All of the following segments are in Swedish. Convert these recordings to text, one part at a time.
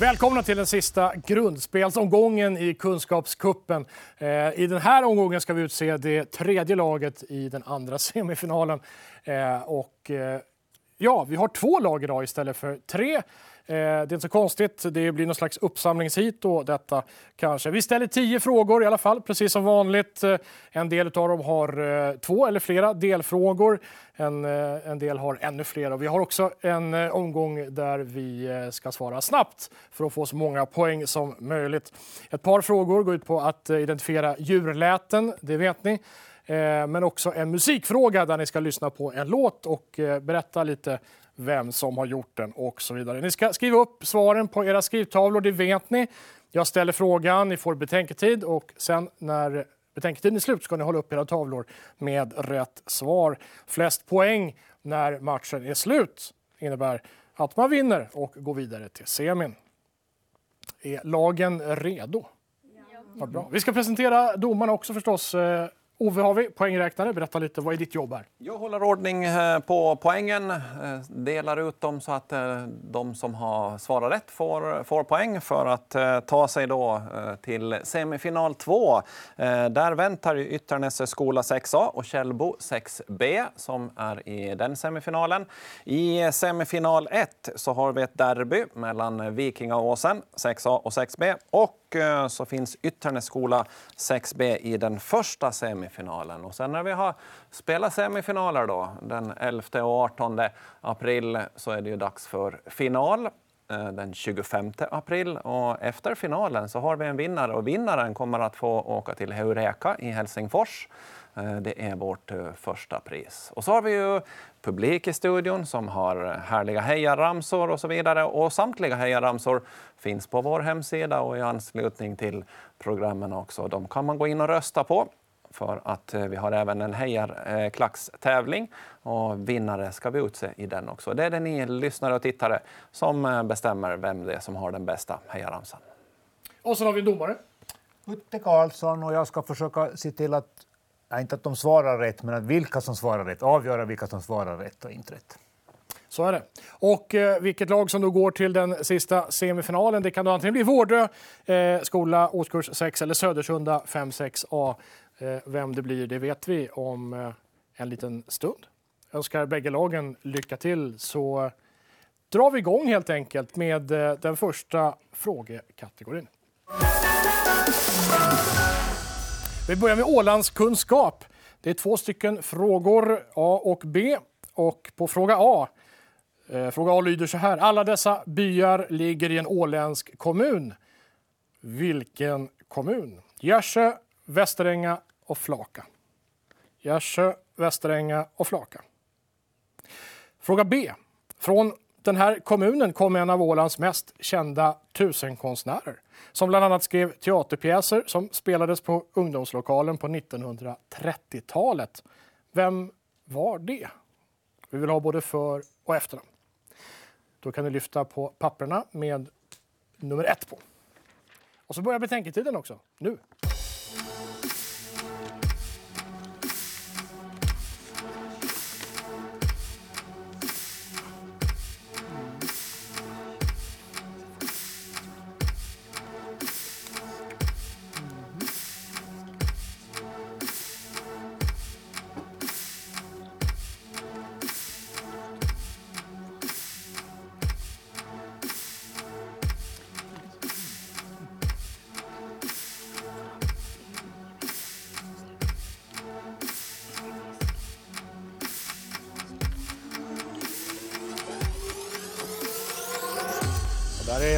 Välkomna till den sista grundspelsomgången i Kunskapskuppen. Eh, I den här omgången ska vi utse det tredje laget i den andra semifinalen. Eh, och, eh, ja, vi har två lag idag istället för tre. Eh, det är inte så konstigt. Det blir någon slags uppsamlingshit då detta kanske. Vi ställer tio frågor i alla fall, precis som vanligt. Eh, en del av dem har eh, två eller flera delfrågor. En, en del har ännu fler. Och vi har också en omgång där vi ska svara snabbt för att få så många poäng som möjligt. Ett par frågor går ut på att identifiera djurläten, det vet ni. Men också en musikfråga där ni ska lyssna på en låt och berätta lite vem som har gjort den och så vidare. Ni ska skriva upp svaren på era skrivtavlor, det vet ni. Jag ställer frågan, ni får betänketid och sen när betänketiden är slut ska ni hålla upp era tavlor med rätt svar. Flest poäng när matchen är slut innebär att man vinner och går vidare till semin. Är lagen redo? Ja. bra. Vi ska presentera domarna också förstås. Ove har vi, poängräknare. Berätta lite, vad är ditt jobb här? Jag håller ordning eh, på poängen, eh, delar ut dem så att eh, de som har svarat rätt får, får poäng för att ta sig då till semifinal 2. Där väntar Ytternäs skola 6A och Källbo 6B som är i den semifinalen. I semifinal 1 så har vi ett derby mellan Vikingaåsen 6A och 6B och så finns Ytternäs skola 6B i den första semifinalen. Och sen när vi har spelat semifinaler då, den 11 och 18 april så är det ju dags för final eh, den 25 april. Och efter finalen så har vi en vinnare och vinnaren kommer att få åka till Heureka i Helsingfors. Det är vårt första pris. Och så har vi ju publik i studion som har härliga hejaramsor och så vidare. Och samtliga hejaramsor finns på vår hemsida och i anslutning till programmen också. De kan man gå in och rösta på för att vi har även en hejarklackstävling och vinnare ska vi utse i den också. Det är det ni lyssnare och tittare som bestämmer vem det är som har den bästa hejaramsan. Och så har vi en domare. Utte Karlsson och jag ska försöka se till att Nej, inte att de svarar rätt, men att vilka som svarar rätt. Avgöra vilka som svarar rätt och inte rätt. Så är det. Och eh, vilket lag som då går till den sista semifinalen, det kan då antingen bli Vårdö eh, skola årskurs 6 eller Södersunda 5-6A. Eh, vem det blir, det vet vi om eh, en liten stund. Jag önskar bägge lagen lycka till så drar vi igång helt enkelt med eh, den första frågekategorin. Vi börjar med Ålandskunskap. Det är två stycken frågor, A och B. Och på fråga A, eh, fråga A lyder så här. Alla dessa byar ligger i en åländsk kommun. Vilken kommun? Gärsö, Västeränga och Flaka. Gärsö, Västeränga och Flaka. Fråga B. Från den här kommunen kom en av Ålands mest kända tusenkonstnärer som bland annat skrev teaterpjäser som spelades på ungdomslokalen på 1930-talet. Vem var det? Vi vill ha både för och efternamn. Då kan du lyfta på papperna med nummer ett på. Och så börjar betänketiden också, nu.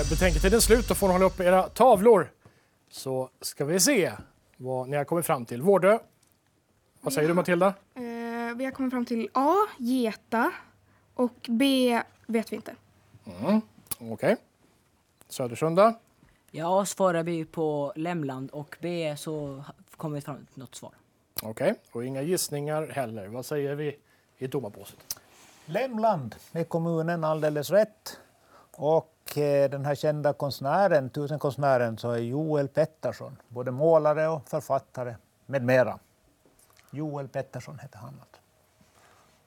Är betänketiden slut. Då får ni hålla upp era tavlor. Så ska vi se vad ni har kommit fram till. Vårdö. Vad säger du Matilda? Eh, vi har kommit fram till A, geta. Och B vet vi inte. Mm. Okej. Okay. Södersunda? Ja, svarar vi på Lämland och B så kommer vi fram till något svar. Okej, okay. och inga gissningar heller. Vad säger vi i domarbåset? Lämland är kommunen alldeles rätt. Och eh, den här kända konstnären, tusenkonstnären, så är Joel Pettersson, både målare och författare med mera. Joel Pettersson heter han.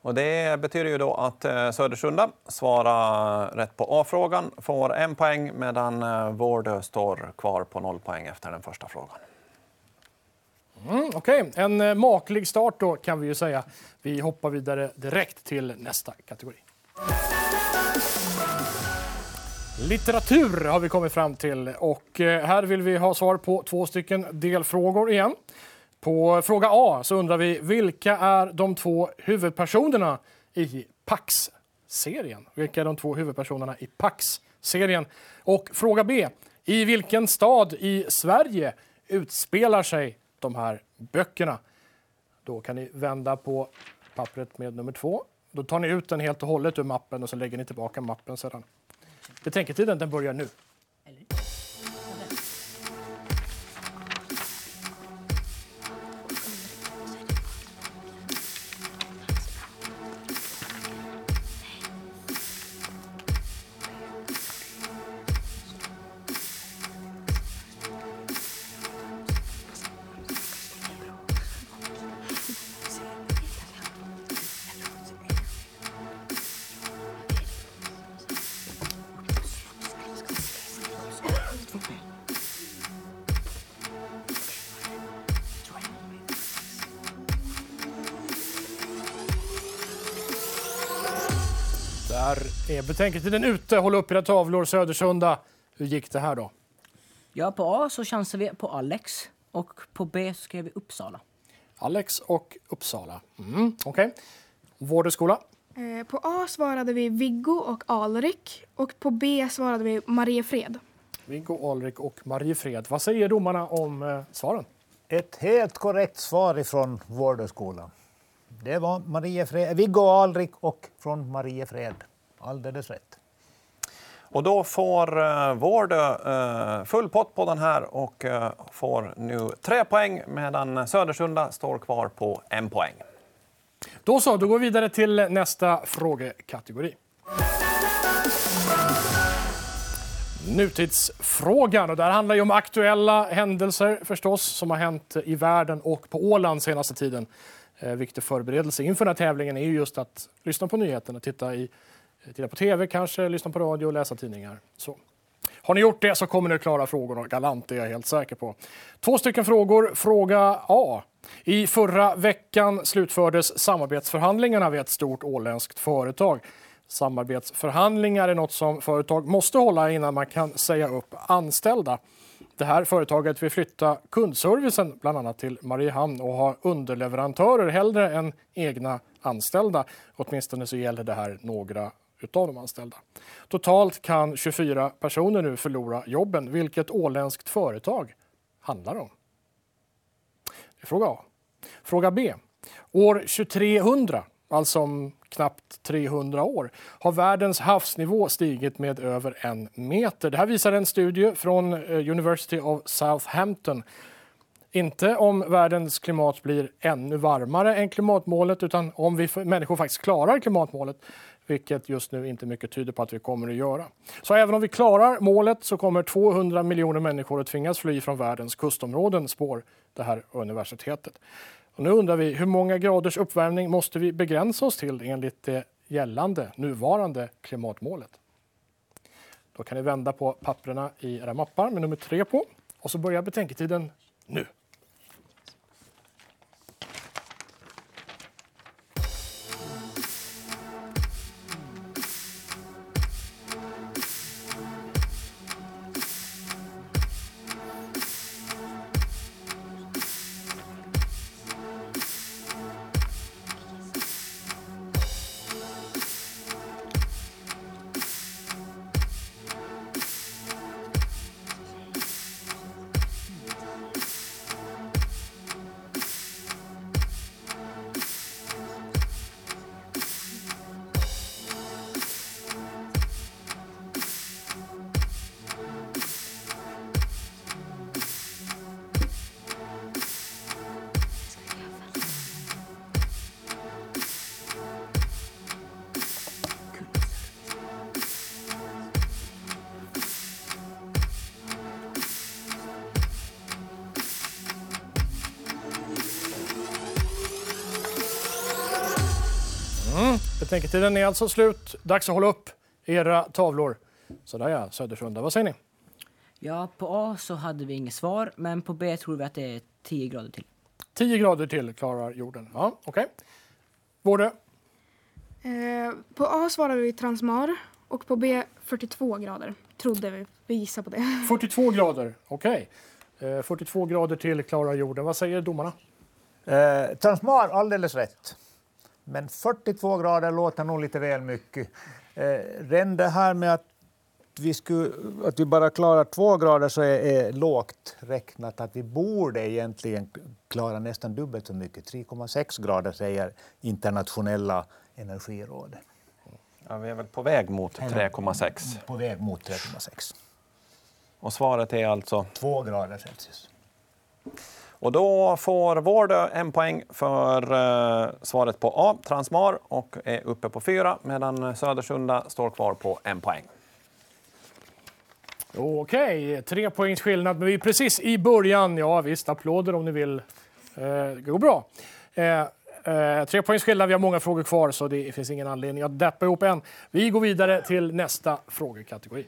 Och det betyder ju då att eh, Södersunda svarar rätt på A-frågan, får en poäng medan eh, Vårdö står kvar på noll poäng efter den första frågan. Mm, Okej, en eh, maklig start då kan vi ju säga. Vi hoppar vidare direkt till nästa kategori. Litteratur har vi kommit fram till och eh, här vill vi ha svar på två stycken delfrågor igen. På fråga A så undrar vi vilka är de två huvudpersonerna i Pax-serien? Vilka är de två huvudpersonerna i Pax-serien? Och fråga B. I vilken stad i Sverige utspelar sig de här böckerna? Då kan ni vända på pappret med nummer två. Då tar ni ut den helt och hållet ur mappen och så lägger ni tillbaka mappen sedan. Betänketiden den börjar nu. Är betänketiden ute. Håll upp era tavlor, Södersunda. Hur gick det här då? Ja, på A så chansar vi på Alex och på B så skrev vi Uppsala. Alex och Uppsala. Mm, Okej. Vårdhögskola. Eh, På A svarade vi Viggo och Alrik och på B svarade vi Mariefred. Viggo Alrik och Mariefred. Vad säger domarna om eh, svaren? Ett helt korrekt svar ifrån Vårdöskolan. Det var Mariefred, Viggo Alrik och från Mariefred. Alldeles rätt. Och då får eh, Vårdö eh, full pott på den här och eh, får nu tre poäng medan Södersunda står kvar på en poäng. Då så, då går vi vidare till nästa frågekategori. Nutidsfrågan. Och det här handlar ju om aktuella händelser förstås som har hänt i världen och på Åland senaste tiden. Eh, viktig förberedelse inför den här tävlingen är ju just att lyssna på nyheterna, titta, i, titta på tv kanske, lyssna på radio och läsa tidningar. Så. Har ni gjort det så kommer ni att klara frågorna galant, det är jag helt säker på. Två stycken frågor. Fråga A. I förra veckan slutfördes samarbetsförhandlingarna vid ett stort åländskt företag. Samarbetsförhandlingar är något som företag måste hålla innan man kan säga upp anställda. Det här företaget vill flytta kundservicen bland annat till Mariehamn och ha underleverantörer hellre än egna anställda. Åtminstone så gäller det här några utav de anställda. Totalt kan 24 personer nu förlora jobben. Vilket åländskt företag handlar det om? Det är fråga A. Fråga B. År 2300, alltså om knappt 300 år, har världens havsnivå stigit med över en meter. Det här visar en studie från eh, University of Southampton. Inte om världens klimat blir ännu varmare än klimatmålet utan om vi människor faktiskt klarar klimatmålet vilket just nu inte mycket tyder på att vi kommer att göra. Så även om vi klarar målet så kommer 200 miljoner människor att tvingas fly från världens kustområden, spår det här universitetet. Och nu undrar vi hur många graders uppvärmning måste vi begränsa oss till enligt det gällande, nuvarande klimatmålet? Då kan ni vända på papperna i era mappar med nummer tre på och så börjar betänketiden nu. Betänketiden är alltså slut. Dags att hålla upp era tavlor. Sådär ja, Södersunda. Vad säger ni? Ja, på A så hade vi inget svar, men på B tror vi att det är 10 grader till. 10 grader till klarar jorden. Ja, okej. Vårde? Eh, på A svarade vi Transmar och på B 42 grader. Trodde vi. Vi gissar på det. 42 grader. Okej. Eh, 42 grader till klarar jorden. Vad säger domarna? Eh, Transmar, alldeles rätt. Men 42 grader låter nog lite väl mycket. Eh, redan det här med att vi, skulle, att vi bara klarar två grader så är, är lågt räknat. Att vi borde egentligen klara nästan dubbelt så mycket. 3,6 grader säger internationella energirådet. Ja, vi är väl på väg mot 3,6. På väg mot 3,6. Och svaret är alltså... Två grader Celsius. Och då får Vårdö en poäng för eh, svaret på A, Transmar, och är uppe på fyra, medan Södersunda står kvar på en poäng. Okej, tre poängs skillnad, men vi är precis i början. Ja visst, applåder om ni vill. Eh, det går bra. Eh, eh, tre poängs skillnad, vi har många frågor kvar så det finns ingen anledning att deppa ihop än. Vi går vidare till nästa frågekategori.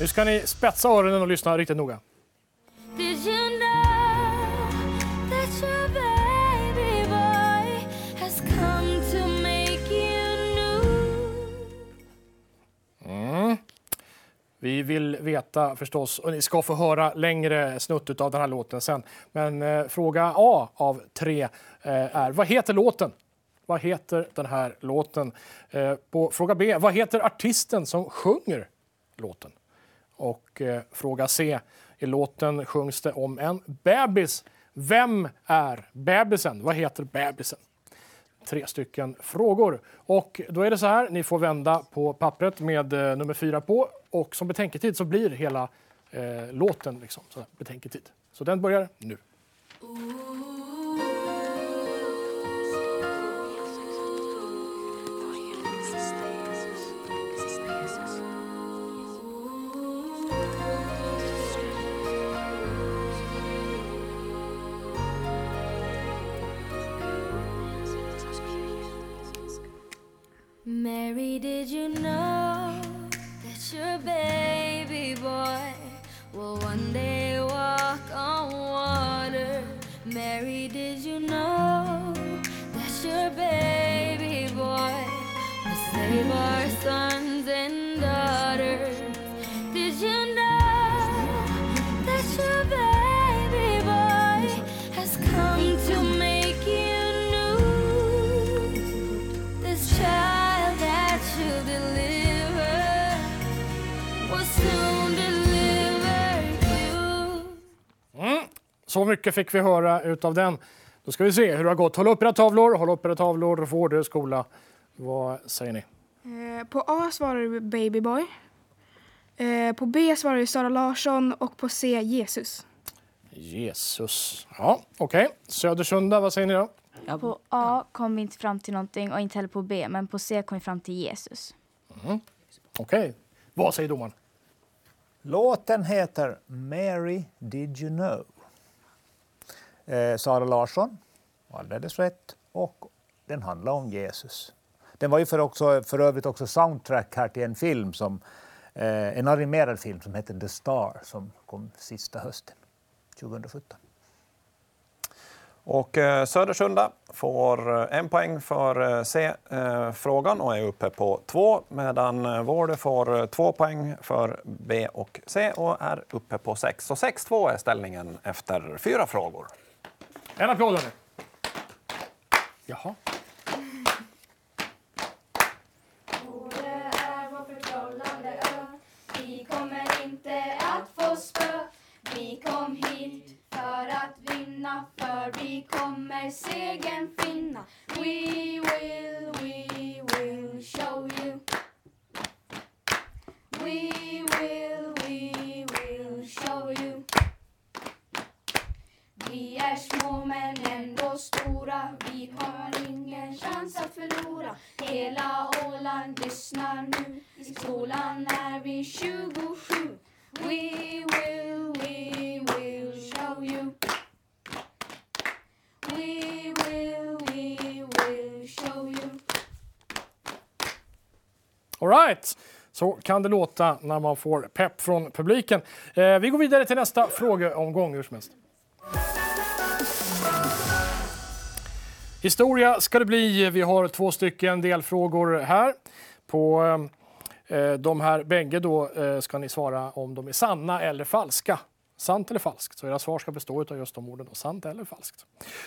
Nu ska ni spetsa öronen och lyssna riktigt noga. Did you know that your baby boy has come to make you new? Vi vill veta förstås, och ni ska få höra längre snutt av den här låten sen. Men eh, fråga A av tre eh, är, vad heter låten? Vad heter den här låten? Eh, på fråga B, vad heter artisten som sjunger låten? Och eh, fråga C, i låten sjungs det om en bebis. Vem är bebisen? Vad heter bebisen? tre stycken frågor. Och då är det så här, ni får vända på pappret med eh, nummer fyra på och som betänketid så blir hela eh, låten liksom, så här, betänketid. Så den börjar nu. Mary, did you know that your baby boy will one day walk on water? Mary, did you know that your baby boy will save our sons Så mycket fick vi höra utav den. Då ska vi se hur det har gått. Håll upp era tavlor, håll upp era tavlor, Vårdö skola. Vad säger ni? Eh, på A svarade vi Babyboy. Eh, på B svarade vi Sara Larsson och på C Jesus. Jesus. Ja, okej. Södersunda, vad säger ni då? Ja, På A kom vi inte fram till någonting och inte heller på B, men på C kom vi fram till Jesus. Okej. Vad säger domaren? Låten heter Mary Did You Know. Eh, Sara Larsson, alldeles rätt. Och den handlar om Jesus. Den var ju för, också, för övrigt också soundtrack här till en film, som, eh, en animerad film som heter The Star som kom sista hösten 2017. Och eh, Södersunda får eh, en poäng för eh, C-frågan eh, och är uppe på två, medan Vårde får två poäng för B och C och är uppe på sex. Så 6-2 är ställningen efter fyra frågor. En applåd hörni. Jaha. är vår förtrollande ö Vi kommer inte att få spö Vi kom hit för att vinna För vi kommer segern finna We will, we will show you We will, we will show you vi är små men ändå stora Vi har ingen chans att förlora Hela Åland lyssnar nu I skolan är vi 27 We will, we will show you We will, right. Så kan det låta när man får pepp från publiken. Eh, vi går vidare till nästa frågeomgång hur som helst. Historia ska det bli. Vi har två stycken delfrågor här. På eh, eh de här bägge då, eh, ska ni svara om de är sanna eller falska. Sant eller falskt. Så era svar ska bestå av just de orden. Då, sant eller falskt.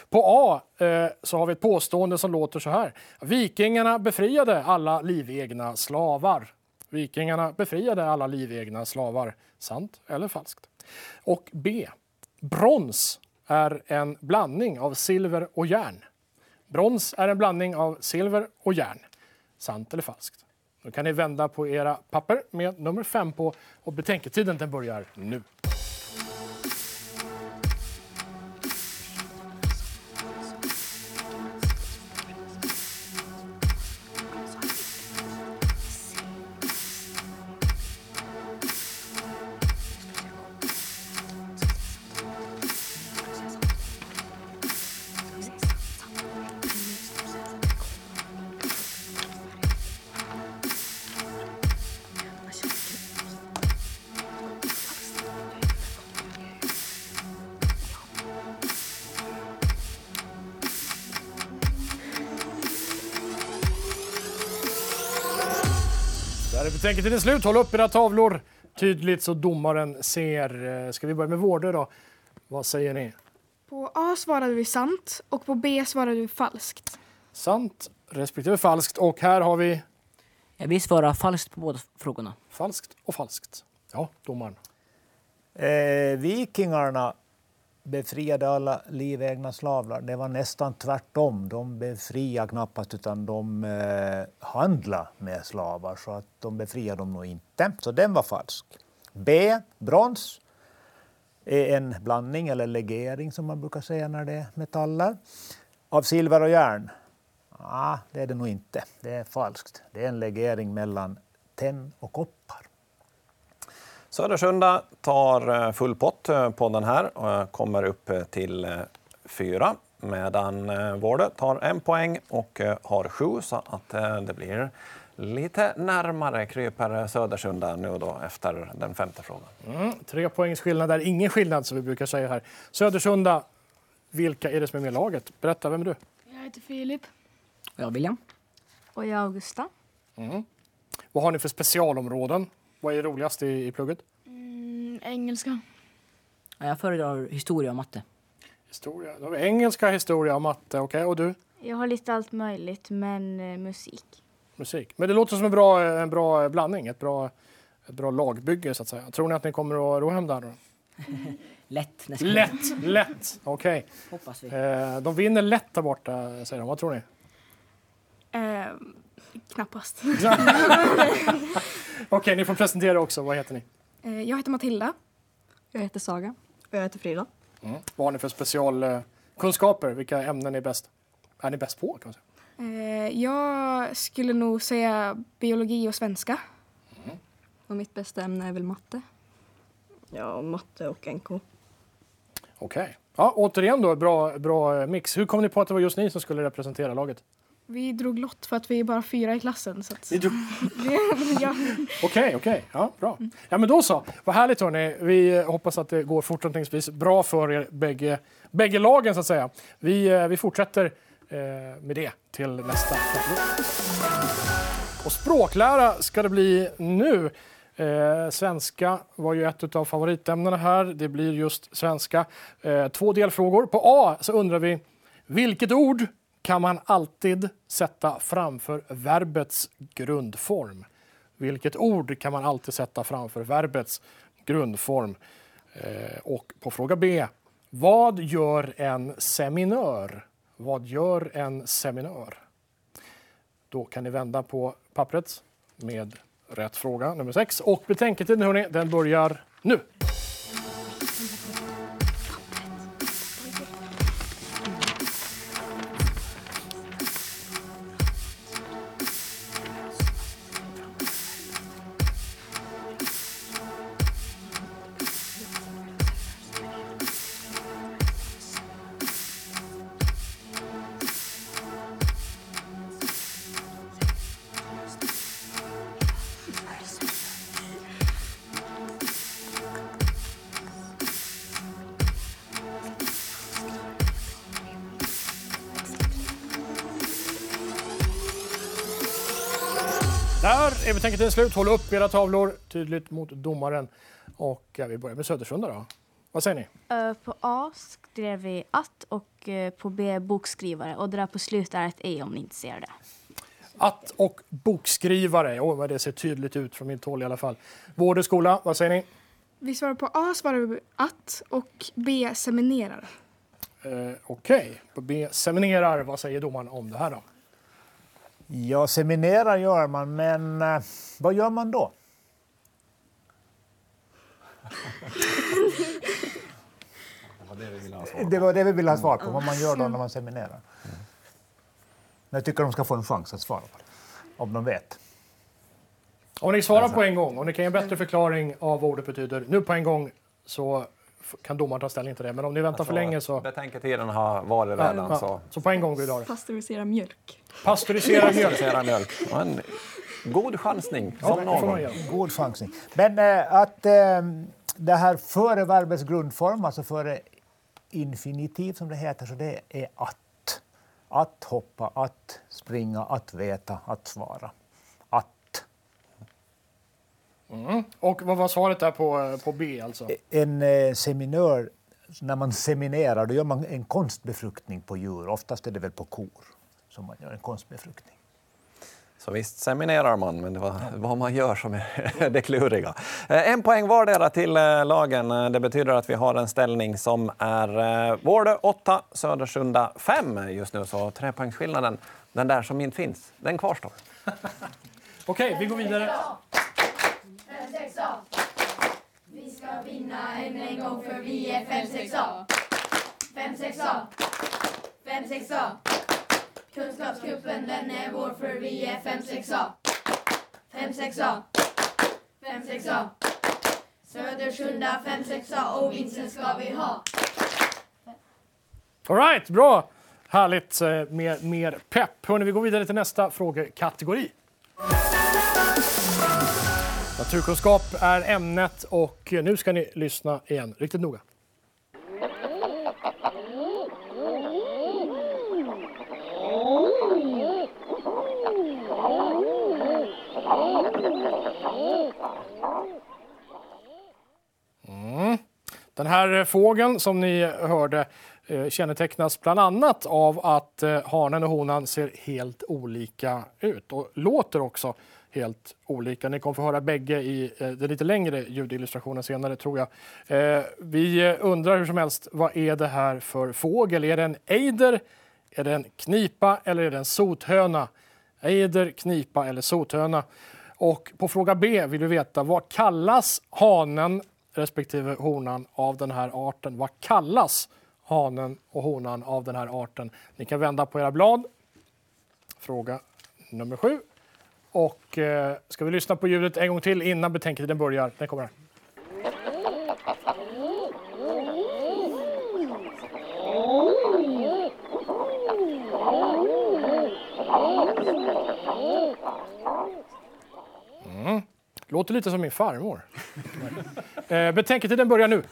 På A eh, så har vi ett påstående som låter så här. Vikingarna befriade alla livegna slavar. Vikingarna befriade alla livegna slavar. Sant eller falskt? Och B. Brons är en blandning av silver och järn. Brons är en blandning av silver och järn. Sant eller falskt? Då kan ni vända på era papper med nummer fem på och betänketiden den börjar nu. Är betänketiden slut. Håll upp era tavlor tydligt så domaren ser. Eh, Ska vi börja med Vårdö då? Vad säger ni? På A svarade vi sant och på B svarade vi falskt. Sant respektive falskt. Och här har vi Jag vill svara falskt på båda frågorna. falskt och falskt. Ja, domaren. Eh, vikingarna befriade alla livegna slavar. Det var nästan tvärtom. De befriade knappast, utan de eh, handlade med slavar. Så att de befriade dem nog inte. Så den var falsk. B. Brons är en blandning, eller legering som man brukar säga när det är metaller, av silver och järn. Ah, det är det nog inte. Det är falskt. Det är en legering mellan tenn och koppar. Södersunda tar eh, full pott eh, på den här och kommer upp eh, till eh, fyra medan eh, Vårdö tar en poäng och eh, har sju så att eh, det blir lite närmare kryper Södersunda nu då efter den femte frågan. Mm, tre poängs skillnad där. Ingen skillnad som vi brukar säga här. Södersunda, vilka är det som är med i laget? Berätta, vem är du? Jag heter Filip. Och jag William. Och jag Augusta. Vad har ni för specialområden? Vad är roligast i, i plugget? Mm, engelska. Ja, Jag föredrar historia och matte. Historia. Då har vi engelska, historia och matte. Okej, och du? Jag har lite allt möjligt, men eh, musik. Musik. Men det låter som en bra, en bra blandning, ett bra, ett bra lagbygge så att säga. Tror ni att ni kommer att ro hem där då? Lätt. nästan. Lätt, lätt. Okej. Hoppas vi. Eh, de vinner lätt där borta, säger de. Vad tror ni? Eh, knappast. Okej, ni får presentera också. Vad heter ni? Eh, jag heter Matilda. Jag heter Saga. Och jag heter Frida. Vad har ni för specialkunskaper? Vilka ämnen är bäst? Är ni bäst på? Kan man säga? Eh, jag skulle nog säga biologi och svenska. Och mitt bästa ämne är väl matte. Ja, matte och NK. Okej. Ja, återigen då, bra, bra mix. Hur kom ni på att det var just ni som skulle representera laget? Vi drog lott för att vi är bara fyra i klassen. Så att, Okej, okej. Ja, bra. Ja, men då så. Vad härligt hörni. Vi hoppas att det går fortsättningsvis bra för er bägge, bägge lagen så att säga. Vi, eh, vi fortsätter eh, med det till nästa. Och språklära ska det bli nu. Eh, svenska var ju ett av favoritämnena här. Det blir just svenska. Eh, två delfrågor. På A så undrar vi vilket ord kan man alltid sätta framför verbets grundform? Vilket ord kan man alltid sätta framför verbets grundform? Eh, och på fråga B. Vad gör en seminör? Vad gör en seminör? Då kan ni vända på pappret med rätt fråga, nummer 6. Och betänketiden, hörni, den börjar nu. Är betänketiden slut. Håll upp era tavlor tydligt mot domaren. Och ja, vi börjar med Södersunda då. Vad säger ni? Eh, På A skrev vi att och eh, på B bokskrivare. Och det där på slutet är ett E om ni inte ser det. Att och bokskrivare. Oj, vad det ser tydligt ut från mitt håll i alla fall. Vård och skola, vad säger ni? Vi svarar på A svarar vi att och B seminerar. Eh, Okej, på B seminerar. Vad säger domaren om det här då? Ja, seminerar gör man, men eh, vad gör man då? Det var det vi ville ha svar på, vad man gör då när man seminerar. Men jag tycker de ska få en chans att svara på det, om de vet. Om ni svarar på en gång, om ni kan ge en bättre förklaring av vad ordet betyder nu på en gång så kan domaren ta ställning till det. Men om ni väntar för länge så... Betänketiden har varit redan. Ja, Så. så på en gång vill ha det. Pastörisera mjölk. Pasteuriserad mjölk. Mjölk. En god chansning, Ja, som någon. God chansning. Men eh, att eh, det här före verbets grundform, alltså före infinitiv som det heter, så det är att. Att hoppa, att springa, att veta, att svara. Att. Och vad var svaret där på, eh, på B alltså? En eh, seminör, när man seminerar, då gör man en konstbefruktning på djur. Oftast är det väl på kor som man gör en konstbefruktning. Så visst seminerar man, men det var vad man gör som är det kluriga. Eh, En poäng vardera till eh, lagen. Det betyder att vi har en ställning som är eh, Vårdö 8, Södersunda 5 just nu. Så trepoängsskillnaden, den där som inte finns, den kvarstår. Okej, vi går vidare. 5-6A. Vi ska vinna än en gång för vi är 5-6A. 5-6A. 5-6A. Kunskapsgruppen den är vår för vi är 5-6A. 5-6A. 5-6A. Södersunda 5-6A och vinsten ska vi ha. Alright, bra! Härligt, eh, med mer pepp. Hörrni, vi går vidare till nästa frågekategori. Naturkunskap är ämnet och nu ska ni lyssna igen riktigt noga. Mm. Den här fågeln som ni hörde eh, kännetecknas bland annat av att eh, hanen och honan ser helt olika ut och låter också helt olika. Ni kommer få höra bägge i eh, den lite längre ljudillustrationen senare tror jag. Eh, vi undrar hur som helst, vad är det här för fågel? Är det en ejder, är det en knipa eller är det en sothöna? Ejder, knipa eller sothöna? Och på fråga B vill du veta vad kallas hanen respektive honan av den här arten? Vad kallas hanen och honan av den här arten? Ni kan vända på era blad. Fråga nummer sju. Och eh, ska vi lyssna på ljudet en gång till innan betänketiden börjar? Den kommer här. Mm. Låter lite som min farmor. eh, betänketiden börjar nu.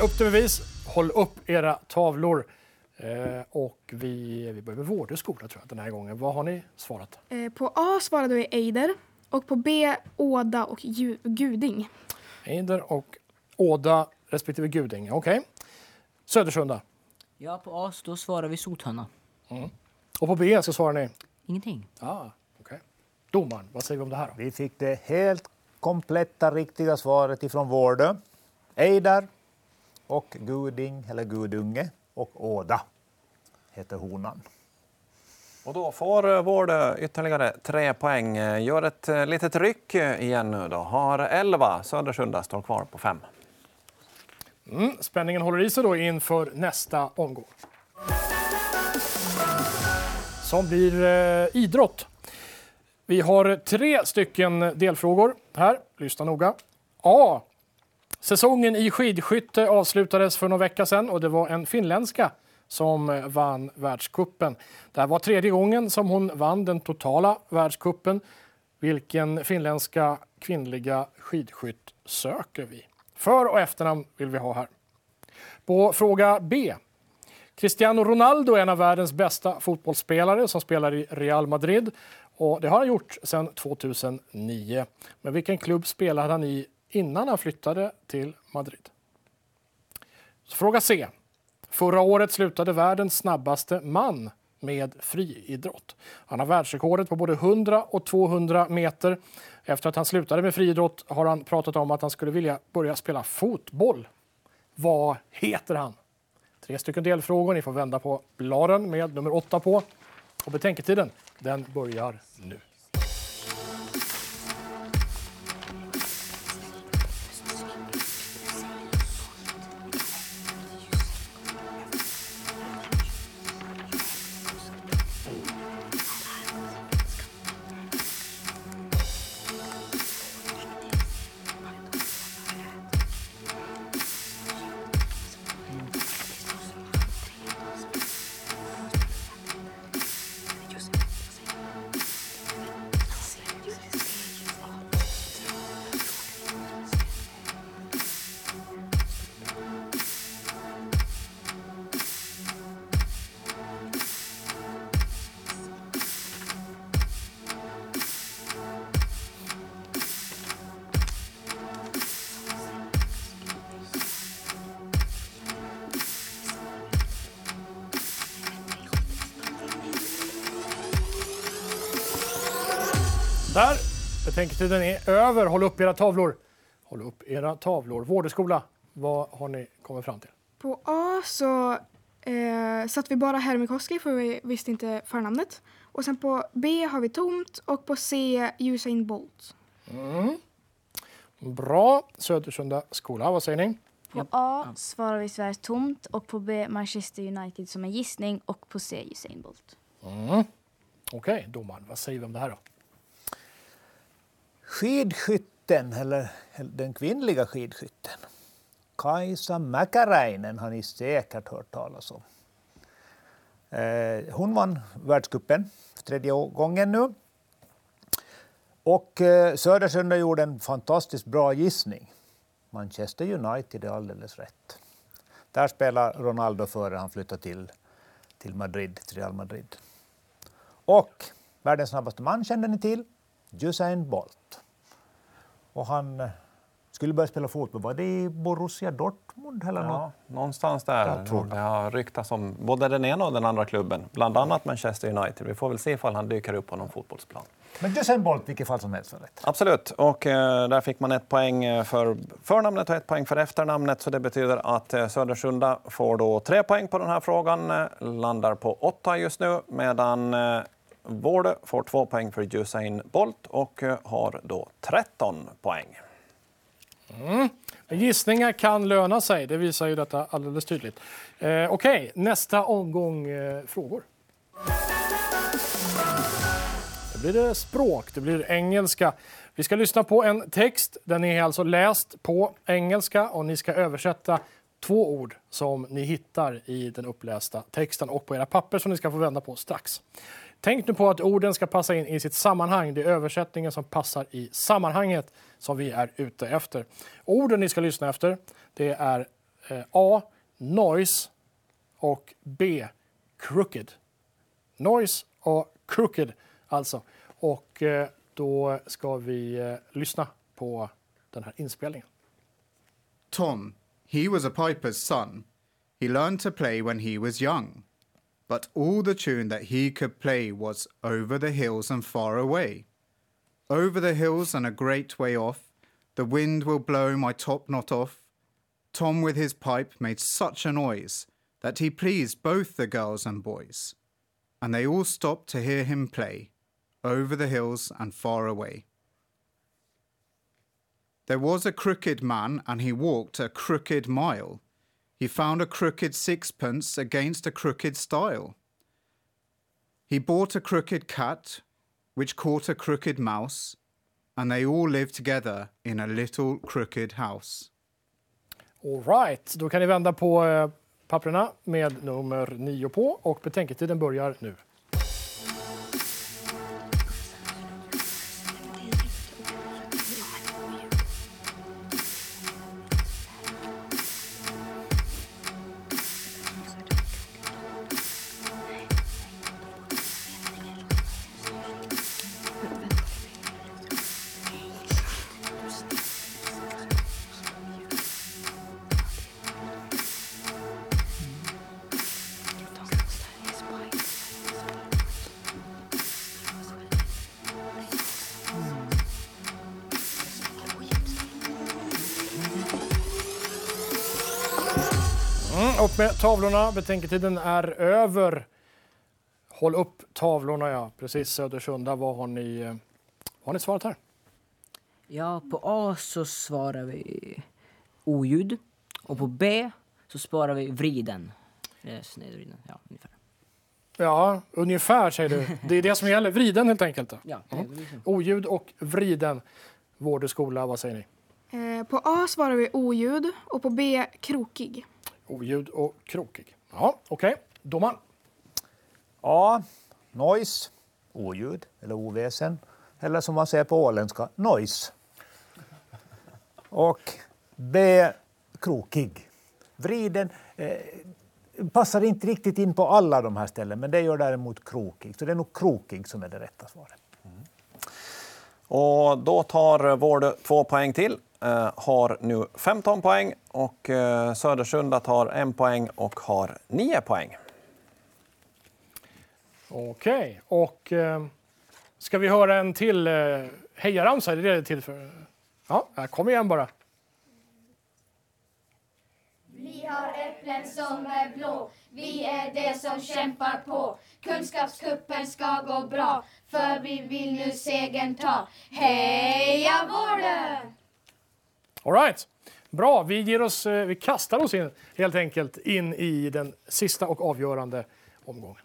Mm, upp till bevis. Håll upp era tavlor. Eh, och vi, vi börjar med Vårdö skola tror jag den här gången. Vad har ni svarat? Eh, På A svarade vi Eider och på B Åda och Ju- Guding. Eider och Åda respektive Gudinge. Okej. Södersunda. Ja, på A då svarar vi sothöna. Och på B så svarar ni? Ingenting. Ah, okej. Domaren, vad säger vi om det här då? Vi fick det helt kompletta riktiga svaret ifrån Vårdö. Eidar och Guding, eller Gudunge, och Åda heter honan. Och då får eh, Vård ytterligare tre poäng. Gör ett eh, litet ryck igen nu då. Har 11. Södersunda står kvar på 5. Mm, spänningen håller i sig då inför nästa omgång. Som blir eh, idrott. Vi har tre stycken delfrågor här. Lyssna noga. A. Säsongen i skidskytte avslutades för någon vecka sedan och det var en finländska som vann världskuppen. Det här var tredje gången som hon vann den totala världskuppen. Vilken finländska kvinnliga skidskytt söker vi? För och efternamn vill vi ha här. På fråga B. Cristiano Ronaldo är en av världens bästa fotbollsspelare som spelar i Real Madrid. Och det har han gjort sedan 2009. Men vilken klubb spelade han i innan han flyttade till Madrid? Så fråga C. Förra året slutade världens snabbaste man med friidrott. Han har världsrekordet på både 100 och 200 meter. Efter att han slutade med friidrott har han pratat om att han skulle vilja börja spela fotboll. Vad heter han? Tre stycken delfrågor. Ni får vända på bladen med nummer åtta på. Och betänketiden, den börjar nu. Där! Betänketiden är över. Håll upp era tavlor. Håll upp era tavlor. Vårdeskola, vad har ni kommit fram till? På A så eh, satt vi bara Hermikoski för vi visste inte förnamnet. Och sen på B har vi tomt och på C Usain Bolt. Mm. Bra. Södersunda skola, vad säger ni? På A svarar vi Sverige tomt och på B Manchester United som en gissning och på C Usain Bolt. Mm. Okej, domaren, vad säger vi om det här då? Skidskytten, eller den kvinnliga skidskytten, Kaisa Mäkäräinen har ni säkert hört talas om. Eh, hon vann världscupen för tredje gången nu. Och eh, Södersunda gjorde en fantastiskt bra gissning. Manchester United är alldeles rätt. Där spelar Ronaldo före han flyttar till, till Madrid, till Real Madrid. Och världens snabbaste man kände ni till, Usain Bolt. Och han eh, skulle börja spela fotboll. Var det i Borussia Dortmund? Eller något? Ja, någonstans där. Jag tror det. har ryktats om både den ena och den andra klubben, bland annat Manchester United. Vi får väl se ifall han dyker upp på någon fotbollsplan. Men Usain Bolt, vilket fall som helst var rätt. Absolut, och eh, där fick man ett poäng eh, för förnamnet och ett poäng för efternamnet. Så det betyder att eh, Södersunda får då tre poäng på den här frågan, eh, landar på åtta just nu, medan eh, Vårde får 2 poäng för Usain Bolt och eh, har då 13 poäng. Mm. Gissningar kan löna sig, det visar ju detta alldeles tydligt. Eh, Okej, nästa omgång eh, frågor. Då blir det språk, det blir engelska. Vi ska lyssna på en text. Den är alltså läst på engelska och ni ska översätta två ord som ni hittar i den upplästa texten och på era papper som ni ska få vända på strax. Tänk nu på att orden ska passa in i sitt sammanhang. Det är översättningen som passar i sammanhanget som vi är ute efter. Orden ni ska lyssna efter det är eh, A. Noise och B. Crooked. Noise och crooked alltså. Och eh, då ska vi eh, lyssna på den här inspelningen. Tom, he was a piper's son. He learned to play when he was young. But all the tune that he could play was Over the hills and far away. Over the hills and a great way off, the wind will blow my top knot off. Tom with his pipe made such a noise that he pleased both the girls and boys. and they all stopped to hear him play, over the hills and far away. There was a crooked man, and he walked a crooked mile. He found a crooked sixpence against a crooked stile. He bought a crooked cat, which caught a crooked mouse, and they all lived together in a little crooked house. All right, då kan ni vända på eh, papperna med nummer 9 på och betänketiden börjar nu. Upp med tavlorna. Betänketiden är över. Håll upp tavlorna, ja. Precis, Södersunda. Vad har ni, eh, vad har ni svarat här? Ja, på A så svarar vi oljud. Och på B så svarar vi vriden. Är snedvriden, ja ungefär. Ja, ungefär säger du. Det är det som gäller. Vriden helt enkelt. Ja, liksom. Oljud och vriden. Vårdeskola, vad säger ni? Eh, på A svarar vi oljud och på B krokig. Oljud och krokig. Ja, okej. Domaren. A. Noise, oljud eller oväsen. Eller som man säger på åländska, noise. Och B. Krokig. Vriden eh, passar inte riktigt in på alla de här ställen, men det gör däremot krokig. Så det är nog krokig som är det rätta svaret. Och då tar Vård två poäng till. Eh, har nu 15 poäng och eh, Södersunda tar en poäng och har 9 poäng. Okej, och eh, ska vi höra en till eh, hejaramsa? Är det det är till för? Ja, kom igen bara. Vi har äpplen som är blå, vi är det som kämpar på. Kunskapskuppen ska gå bra, för vi vill nu segern ta. Heja Vården! All right. Bra, vi, ger oss, eh, vi kastar oss in, helt enkelt in i den sista och avgörande omgången.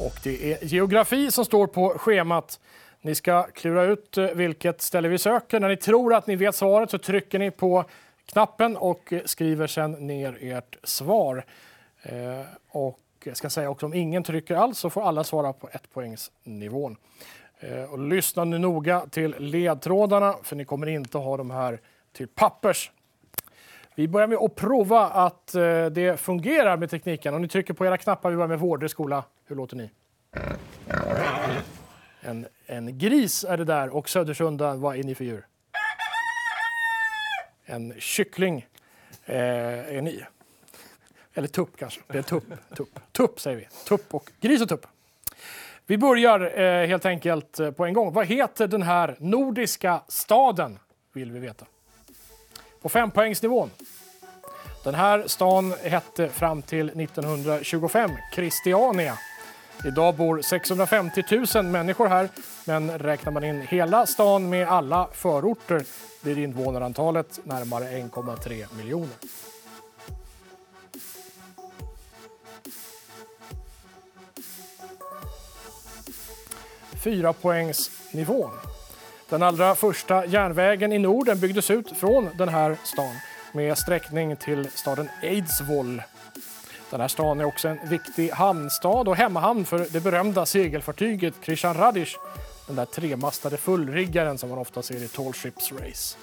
Och det är geografi som står på schemat. Ni ska klura ut eh, vilket ställe vi söker. När ni tror att ni vet svaret så trycker ni på knappen och skriver sen ner ert svar. Eh, och jag ska säga också om ingen trycker alls så får alla svara på ett poängsnivån. nivån. Eh, och lyssna nu noga till ledtrådarna för ni kommer inte ha de här till pappers. Vi börjar med att prova att eh, det fungerar med tekniken. Om ni trycker på era knappar, vi börjar med vårdeskola. Hur låter ni? En, en gris är det där och Södersunda, vad är ni för djur? En kyckling eh, är ni. Eller tupp kanske. Det är tupp. Tupp, tupp säger vi. Tupp och gris och tupp. Vi börjar eh, helt enkelt eh, på en gång. Vad heter den här nordiska staden? Vill vi veta. På fempoängsnivån. Den här stan hette fram till 1925 Christiania. Idag bor 650 000 människor här, men räknar man in hela stan med alla förorter blir invånarantalet närmare 1,3 miljoner. Fyra poängsnivån. Den allra första järnvägen i Norden byggdes ut från den här stan med sträckning till staden Eidsvoll. Den här stan är också en viktig hamnstad och hemmahamn för det berömda segelfartyget Christian Radish. Den där tremastade fullriggaren som man ofta ser i Tall Ships Race.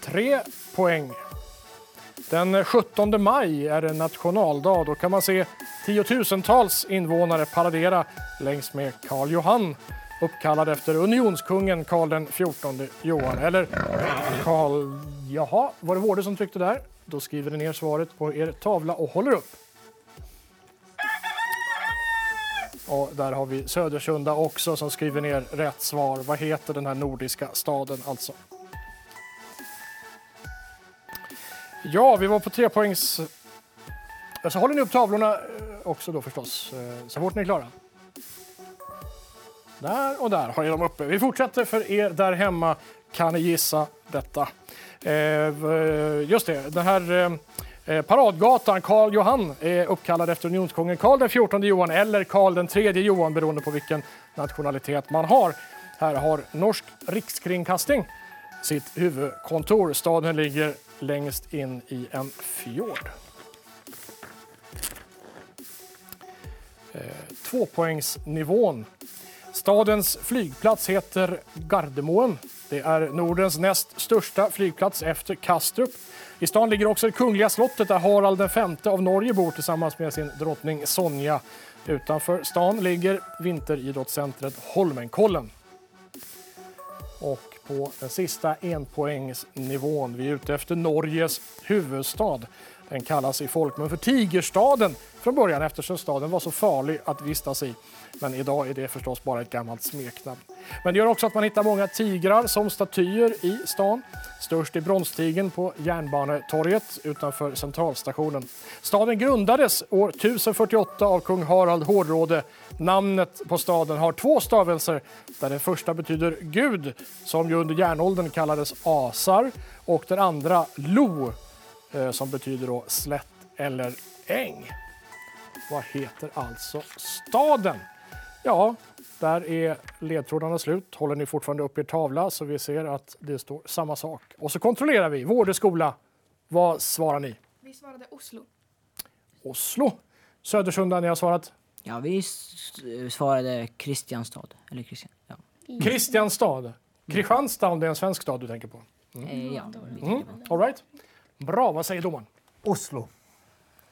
Tre poäng. Den 17 maj är det nationaldag. Då kan man se tiotusentals invånare paradera längs med Karl Johan uppkallad efter unionskungen Karl XIV Johan. Eller Karl... Jaha, var det Vårde som tryckte där? Då skriver ni ner svaret på er tavla och håller upp. Och där har vi Södersunda också som skriver ner rätt svar. Vad heter den här nordiska staden alltså? Ja, vi var på tre poängs... Så alltså, håller ni upp tavlorna eh, också då förstås, eh, så fort ni är klara. Där och där har ni dem uppe. Vi fortsätter för er där hemma. Kan ni gissa detta? Eh, just det, den här paradgatan Karl Johan är uppkallad efter unionskungen Karl den 14 Johan eller Karl den 3 Johan beroende på vilken nationalitet man har. Här har Norsk rikskringkasting sitt huvudkontor. Staden ligger längst in i en fjord. Eh, tvåpoängsnivån. Stadens flygplats heter Gardermoen. Det är Nordens näst största flygplats efter Kastrup. I stan ligger också det kungliga slottet där Harald V av Norge bor tillsammans med sin drottning Sonja. Utanför stan ligger vinteridrottscentret Holmenkollen. Och på den sista enpoängsnivån, vi är ute efter Norges huvudstad. Den kallas i folkmun för Tigerstaden från början eftersom staden var så farlig att vistas i. Men idag är det förstås bara ett gammalt smeknamn. Men det gör också att man hittar många tigrar som statyer i stan. Störst är bronstigern på Järnbanetorget utanför centralstationen. Staden grundades år 1048 av kung Harald Hårdråde. Namnet på staden har två stavelser där den första betyder Gud som ju under järnåldern kallades Asar och den andra Lo som betyder då slätt eller äng. Vad heter alltså staden? Ja, där är ledtrådarna slut. Håller ni fortfarande upp er tavla så vi ser att det står samma sak. Och så kontrollerar vi. Vård och skola. Vad svarar ni? Vi svarade Oslo. Oslo. Södersunda, ni har svarat? Ja, vi s- svarade Kristianstad. Eller Kristian, ja. Kristianstad. Kristianstad om det är en svensk stad du tänker på. Eh, ja. Mm. All right. Bra, vad säger domaren? Oslo.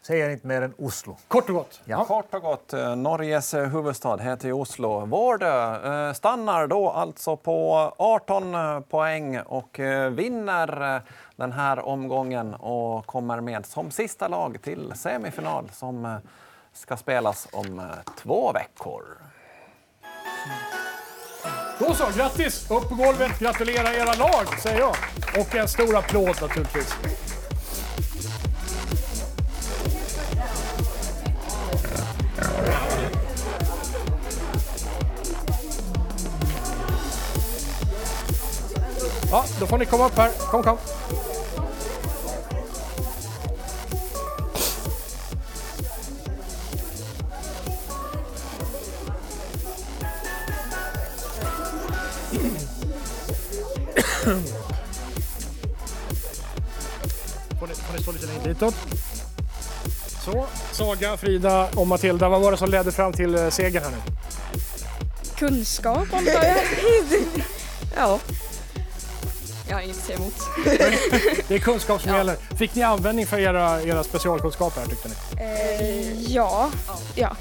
Säger inte mer än Oslo. Kort och gott. Ja. Kort och gott, eh, Norges eh, huvudstad heter ju Oslo. Vårdö eh, stannar då alltså på 18 poäng och vinner den här omgången och kommer med som sista lag till semifinal som ska spelas om två veckor. Då så, grattis! Upp på golvet, gratulera era lag, säger jag. Och en stor applåd naturligtvis. Ja, då får ni komma upp här. Kom, kom. Får ni, får ni stå lite längre ditåt. Så, Saga, Frida och Matilda, vad var det som ledde fram till eh, segern här nu? Kunskap antar jag. ja. Jag har inget att säga emot. Det är kunskap som gäller. Fick ni användning för era, era specialkunskaper här tyckte ni? Eh, ja. Ja.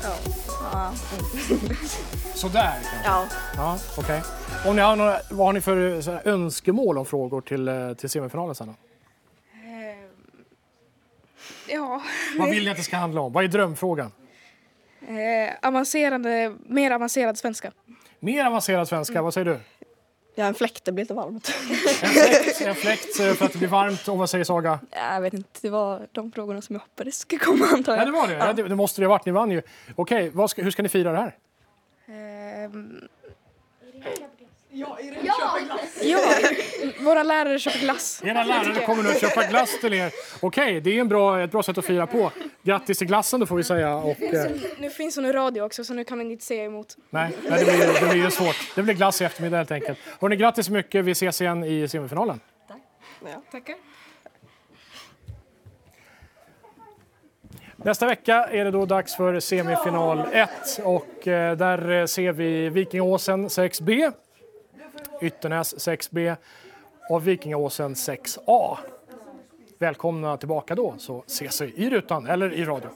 Sådär Ja. Ja, okej. Om ni har några, vad har ni för så här, önskemål om frågor till, eh, till semifinalen sen då? Ja, Vad vill ni att det ska handla om? Vad är drömfrågan? eh, avancerande, mer avancerad svenska. Mer avancerad svenska, vad säger du? Jag har en fläkt, det blir lite varmt. En fläkt, en fläkt eh, för att det blir varmt och vad säger Saga? jag vet inte, det var de frågorna som jag hoppades skulle komma antar jag. Ja, det var det. Ja. det, det måste det ha varit. Ni vann ju. Okej, ska, hur ska ni fira det här? Ehm, ja, våra lärare köper glass. Era lärare kommer nu att köpa glass till er. Okej, det är en bra, ett bra sätt att fira på. Grattis till glassen då får vi säga. Och, eh, Nu finns hon i radio också så nu kan man inte säga emot. nej, nej, det blir, det blir svårt. Det blir glass i eftermiddag helt enkelt. Hörrni, grattis så mycket. Vi ses igen i semifinalen. Tackar. Nästa vecka är det då dags för semifinal 1 och eh, där ser vi Vikingåsen 6B, Ytternäs 6B och Vikingaåsen 6A. Välkomna tillbaka då så ses vi i rutan eller i radio.